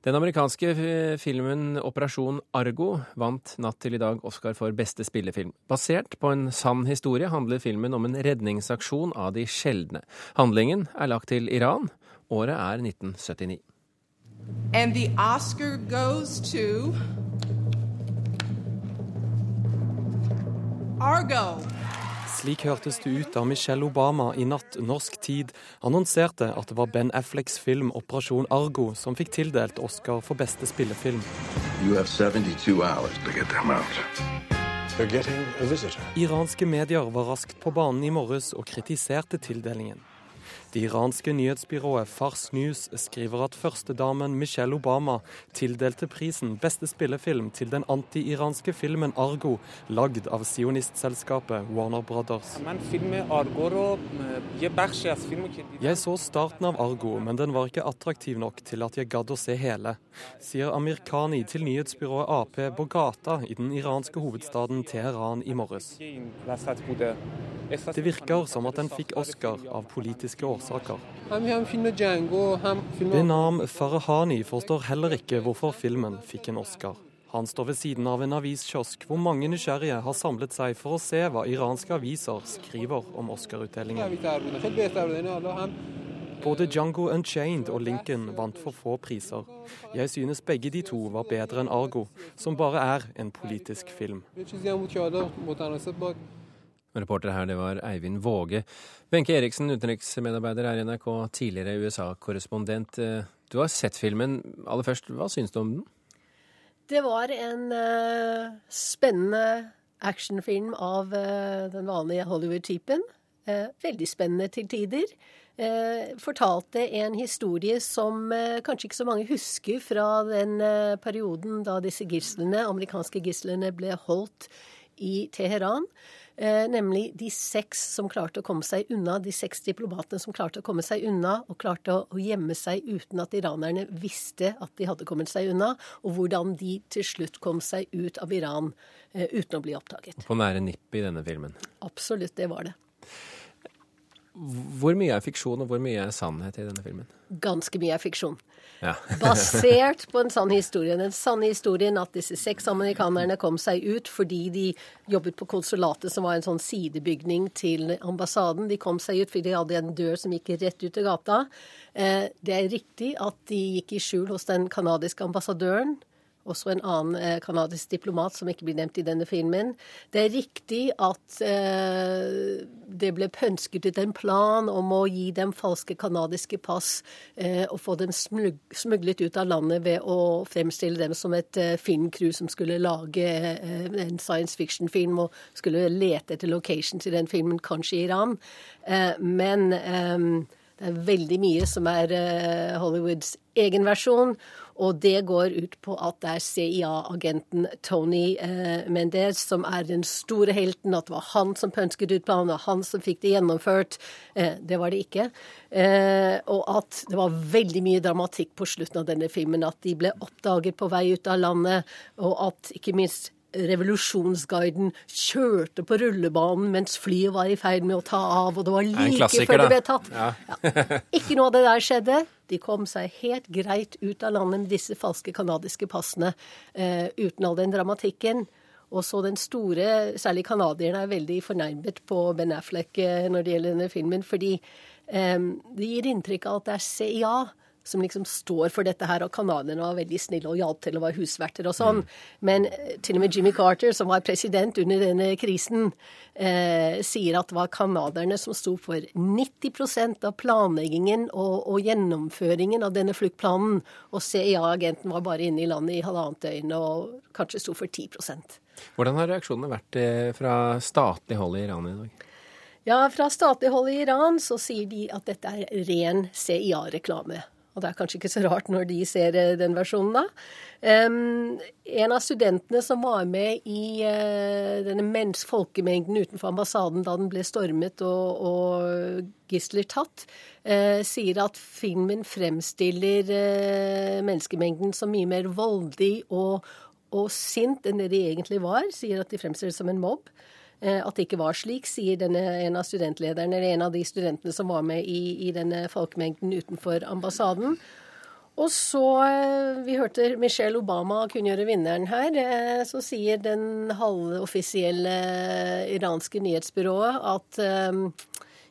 Den amerikanske filmen 'Operasjon Argo' vant natt til i dag Oscar for beste spillefilm. Basert på en sann historie handler filmen om en redningsaksjon av de sjeldne. Handlingen er lagt til Iran. Året er 1979. And Oscar goes to Argo. Slik hørtes det ut da Michelle Obama i natt norsk tid annonserte at det var Ben Afflecks film 'Operasjon Argo' som fikk tildelt Oscar for beste spillefilm. Iranske medier var raskt på banen i morges og kritiserte tildelingen. Det iranske nyhetsbyrået Fars News skriver at førstedamen Michelle Obama tildelte prisen Beste spillefilm til den anti-iranske filmen 'Argo', lagd av sionistselskapet Warner Brothers. Jeg så starten av 'Argo', men den var ikke attraktiv nok til at jeg gadd å se hele, sier Amir Khani til nyhetsbyrået Ap på gata i den iranske hovedstaden Teheran i morges. Det virker som at den fikk Oscar av politiske årsaker. Benam Farahani forstår heller ikke hvorfor filmen fikk en Oscar. Han står ved siden av en aviskiosk hvor mange nysgjerrige har samlet seg for å se hva iranske aviser skriver om Oscar-utdelingen. Både Django Unchained og Lincoln vant for få priser. Jeg synes begge de to var bedre enn Argo, som bare er en politisk film. Reporter her, det var Eivind Våge. Benke Eriksen, utenriksmedarbeider her i NRK, tidligere USA-korrespondent. Du har sett filmen. Aller først, hva syns du om den? Det var en uh, spennende actionfilm av uh, den vanlige Hollywood-typen. Uh, veldig spennende til tider. fortalte en historie som kanskje ikke så mange husker fra den perioden da disse gislene, amerikanske gislene ble holdt i Teheran. Eh, nemlig de seks som klarte å komme seg unna, de seks diplomatene som klarte å komme seg unna, og klarte å, gjemme seg uten at iranerne visste at de hadde kommet seg unna, og hvordan de til slutt kom seg ut av Iran eh, uten å bli oppdaget. På nære nippet i denne filmen? Absolutt, det var det. Hvor mye er fiksjon, og hvor mye er sannhet i denne filmen? Ganske mye er fiksjon. Ja. Basert på en sann historie. Den sanne historien at disse seks amerikanerne kom seg ut fordi de jobbet på konsulatet, som var en sånn sidebygning til ambassaden. De kom seg ut fordi de hadde en dør som gikk rett ut til gata. Eh, det er riktig at de gikk i skjul hos den canadiske ambassadøren også en annen canadisk eh, diplomat som ikke blir nevnt i denne filmen. Det er riktig at eh, det ble pønsket ut en plan om å gi dem falske canadiske pass eh, og få dem smuglet ut av landet ved å fremstille dem som et eh, filmcrew som skulle lage eh, en science fiction-film og skulle lete etter location til den filmen, kanskje i Iran. Eh, men det er veldig mye som er Hollywoods egen versjon. Og det går ut på at det er CIA-agenten Tony eh, Mendez som er den store helten. At det var han som pønsket ut planen, og han som fikk det gjennomført. Eh, det var det ikke. Eh, og at det var veldig mye dramatikk på slutten av denne filmen. At de ble oppdaget på vei ut av landet, og at ikke minst revolusjonsguiden kjørte på rullebanen mens flyet var i ferd med å ta av, og det var like før det ble tatt. Ja. Ja. Ikke noe av det der skjedde. De kom seg helt greit ut av landet med disse falske canadiske passene eh, uten all den dramatikken. Og så den store, særlig canadierne, er veldig fornærmet på Ben Affleck eh, når det gjelder denne filmen, fordi eh, det gir inntrykk av at det er CIA som liksom står for dette her, og canadierne var veldig snille og hjalp til å være husverter og sånn. Men eh, til og med Jimmy Carter, som var president under denne krisen, eh, sier at det var canadierne som sto for 90 av planleggingen og, og, gjennomføringen av denne fluktplanen, og CIA-agenten var bare inne i landet i halvannet døgn og kanskje sto for 10% Hvordan har reaksjonene vært eh, fra statlig hold i Iran i dag? Ja, Fra statlig hold i Iran så sier de at dette er ren CIA-reklame. Og det er kanskje ikke så rart når de ser eh, den versjonen, da. Um, en av studentene som var med i uh, denne mens folkemengden utenfor ambassaden da den ble stormet og, og gisler tatt, uh, sier at filmen fremstiller uh, menneskemengden som mye mer voldig og, og sint enn det de egentlig var. Sier at de fremstiller det som en mobb. Eh, at det ikke var slik, sier denne, en av studentlederne, eller en av de studentene som var med i, i denne folkemengden utenfor ambassaden. Og så, eh, vi hørte Michelle Obama kunngjøre vinneren her. Eh, så sier den halvoffisielle iranske nyhetsbyrået at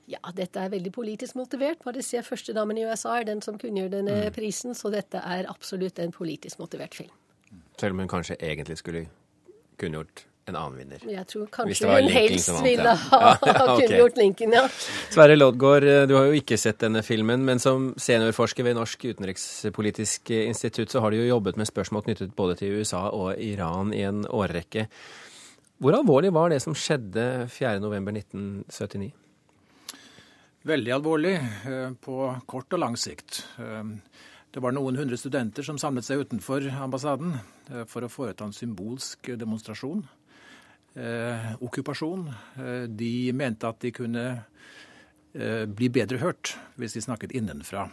ja, dette er veldig politisk motivert. Bare se førstedamen i USA er den som kunngjør denne mm. prisen, så dette er absolutt en politisk motivert film. Selv om hun kanskje egentlig skulle kunngjort en annen vinner. Jeg tror kanskje hun helst ville ha ja, ja, okay. kunngjort Lincoln, ja. Sverre Loddgaard, eh, du har jo ikke sett denne filmen, men som seniorforsker ved Norsk utenrikspolitisk institutt, så har du jo jobbet med spørsmål knyttet både til USA og Iran i en årrekke. Hvor alvorlig var det som skjedde 4.11.1979? Veldig alvorlig eh, på kort og lang sikt. Eh, det var noen hundre studenter som samlet seg utenfor ambassaden for å foreta en symbolsk demonstrasjon eh, okkupasjon. Eh, de mente at de kunne eh, bli bedre hørt hvis de snakket innenfra.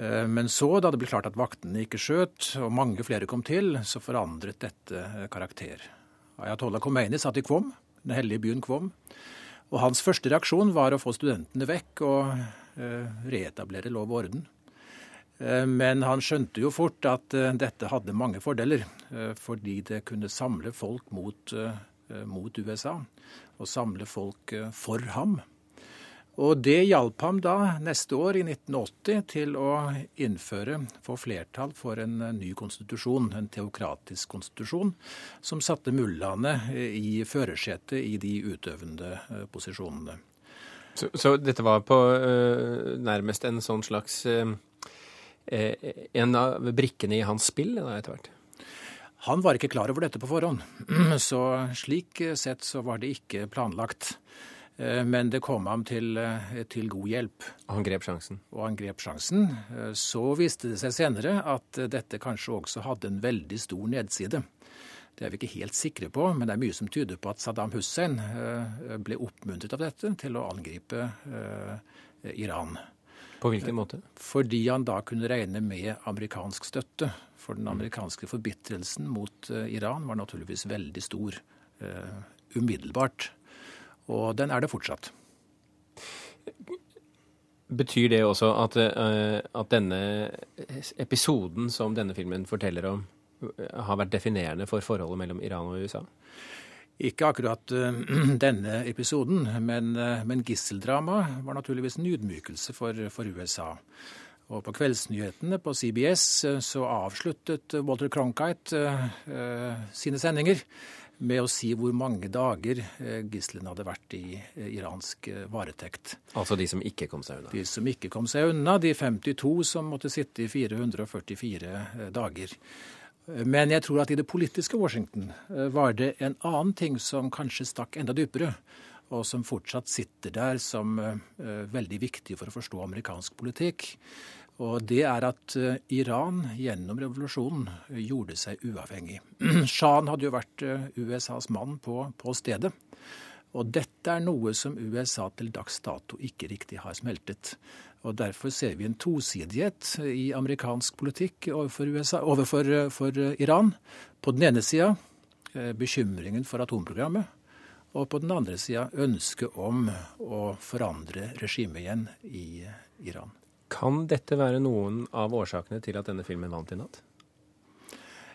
Eh, men så, da det ble klart at vaktene ikke skjøt, og mange flere kom til, så forandret dette eh, karakter. Ayatollah Khomeini satt i Kvom, den hellige byen Kvom. Og hans første reaksjon var å få studentene vekk og eh, reetablere lov og orden. Men han skjønte jo fort at dette hadde mange fordeler, fordi det kunne samle folk mot Eh, mot USA og samle folk eh, for ham. Og det hjalp ham da neste år, i 1980, til å innføre, få flertall for en eh, ny konstitusjon, en teokratisk konstitusjon, som satte mullaene i førersetet i de utøvende posisjonene. Så, så, dette var på nærmest en sånn slags En av brikkene i hans spill etter hvert? Han var ikke klar over dette på forhånd, så slik sett så var det ikke planlagt. Eh, men det kom ham til, eh, til, god hjelp. Og han grep sjansen? Og han grep sjansen. Eh, så viste det seg senere at dette kanskje også hadde en veldig stor nedside. Det er vi ikke helt sikre på, men det er mye som tyder på at Saddam Hussein ble oppmuntret av dette til å angripe Iran. På hvilken måte? Fordi han da kunne regne med amerikansk støtte. For den amerikanske forbitrelsen mot uh, Iran var naturligvis veldig stor uh, umiddelbart. Og den er det fortsatt. Betyr det også at, uh, at denne episoden som denne filmen forteller om, har vært definerende for forholdet mellom Iran og USA? Ikke akkurat uh, denne episoden, men, uh, men gisseldramaet var naturligvis en ydmykelse for, for, USA. Og på kveldsnyhetene på CBS uh, så avsluttet Walter Cronkite sine sendinger med å si hvor mange dager gislene hadde vært i iransk varetekt. Altså de som ikke kom seg unna? De som ikke kom seg unna. De 52 som måtte sitte i 444 dager. Men jeg tror at i det politiske Washington eh, var det en annen ting som kanskje stakk enda dypere, og som fortsatt sitter der som uh, veldig viktig for å forstå amerikansk politikk. Og det er at Iran gjennom revolusjonen gjorde seg uavhengig. Shahen hadde jo vært USAs mann på, på stedet. Og dette er noe som USA til dags dato ikke riktig har smeltet. Og Derfor ser vi en tosidighet i amerikansk politikk overfor, USA, overfor for Iran. På den ene sida eh, bekymringen for atomprogrammet, og på den andre sida ønsket om å forandre regimet igjen i Iran. Kan dette være noen av årsakene til at denne filmen vant i natt?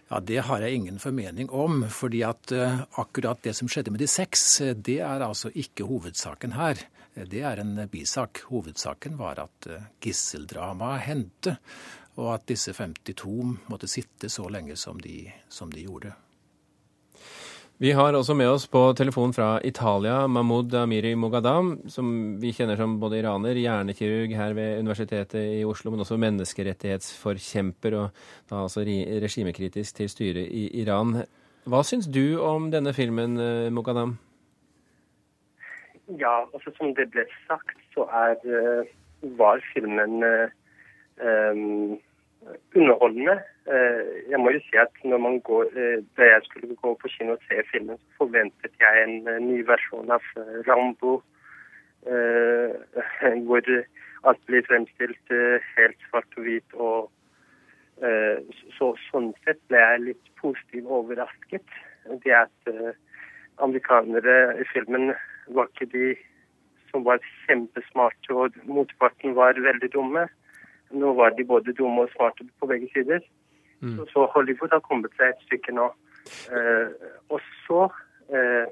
Ja, Det har jeg ingen formening om. fordi at uh, akkurat det som skjedde med de seks, det er altså ikke hovedsaken her. Det er en bisak. Hovedsaken var at eh, gisseldramaet hendte, og at disse 52 måtte sitte så lenge som de, som de gjorde. Vi har også med oss på telefon fra Italia Mahmoud Amiri Mogadam, som vi kjenner som både iraner, hjernekirurg her ved Universitetet i Oslo, men også menneskerettighetsforkjemper, og da altså regimekritisk til styret i Iran. Hva syns du om denne filmen, eh, Mogadam? Ja, altså som det ble sagt, så er, eh, var filmen um, underholdende. Jeg må jo si at går, Da jeg skulle gå på kino og se filmen, så forventet jeg en ny versjon av Rambo. Hvor alt blir fremstilt helt svart og hvit. og så, Sånn sett ble jeg litt positivt overrasket. Det at amerikanere i filmen var ikke de som var kjempesmarte, og motparten var veldig dumme. nå var de både dumme og smarte på begge sider. Mm. Så, Hollywood har kommet seg et stykke nå. Eh, og så eh,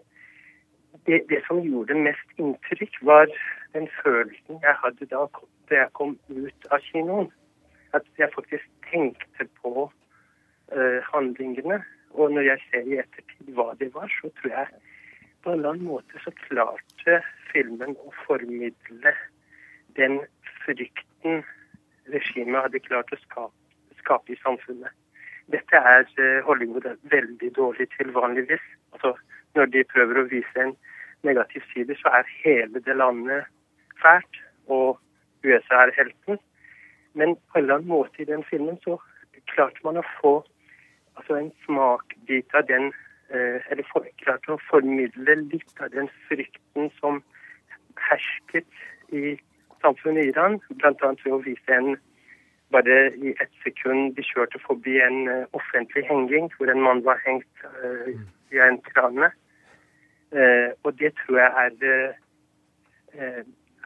det, det som gjorde mest inntrykk, var den følelsen jeg hadde da jeg kom ut av kinoen. At jeg faktisk tenkte på eh, handlingene. Og når jeg ser i ettertid hva det var, så tror jeg på en eller annen måte så klarte filmen å formidle den frykten regimet hadde klart å skape, skape i samfunnet. Dette er eh, Hollywood veldig dårlig til vanligvis. Altså, når de prøver å vise en negativ side, så er hele det landet fælt, og USA er helten. Men på en eller annen måte i den filmen så klarte man å få altså en smakbit av den eh, Eller for, klarte å formidle litt av den frykten som hersket i samfunnet i Iran, bl.a. ved å vise en bare i ett sekund de kjørte forbi en uh, offentlig henging hvor en mann var hengt uh, i en krane. Uh, og det tror jeg er,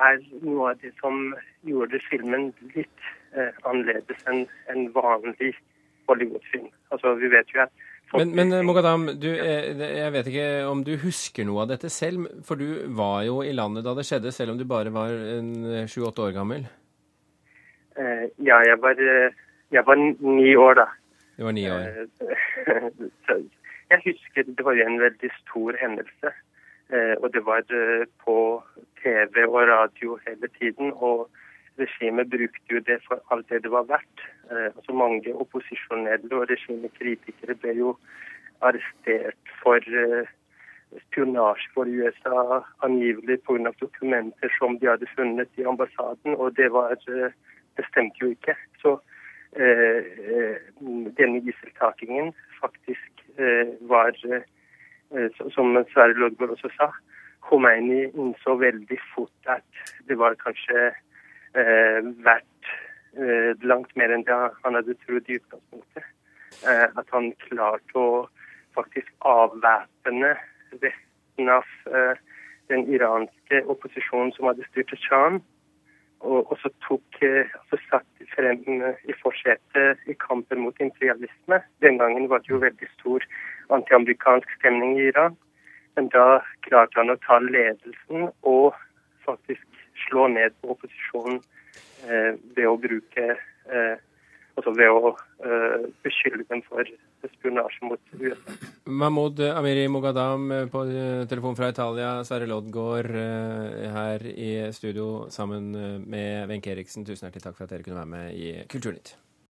er noe av det som gjorde filmen litt annerledes enn en vanlig Hollywood-film. Altså, vi vet jo at men, men Mogadam, du, jeg vet ikke om du husker noe av dette selv, for du var jo i landet da det skjedde, selv om du bare var sju-åtte år gammel? Ja, jeg var, jeg var ni år da. Du var ni år. jeg husker det var en veldig stor hendelse. Og det var på TV og radio hele tiden. Og regimet brukte jo det for alt det det var verdt. Altså Mange opposisjonelle og regimekritikere ble jo arrestert for spionasje for USA, angivelig pga. dokumenter som de hadde funnet i ambassaden. Og det var det stemte jo ikke. Så eh, denne gisseltakingen faktisk eh, var, eh, som Sverre Lodgaard også sa, Khomeini innså veldig fort at det var kanskje verdt langt mer enn det han hadde trodd i utgangspunktet. at han klarte å faktisk avvæpne resten av den iranske opposisjonen som hadde styrt Sham og så tok altså satt frem i forsetet i kampen mot imperialisme. Den gangen var det jo veldig stor antiamerikansk stemning i Iran. Men da klarte han å ta ledelsen og faktisk slå ned på opposisjonen eh, ved å bruke eh, Altså ved å eh, beskylde dem for spionasje mot USA. Mahmoud Amiri Mogadam på telefon fra Italia. Sverre Loddgaard her i studio sammen med Wenche Eriksen. Tusen hjertelig takk for at dere kunne være med i Kulturnytt.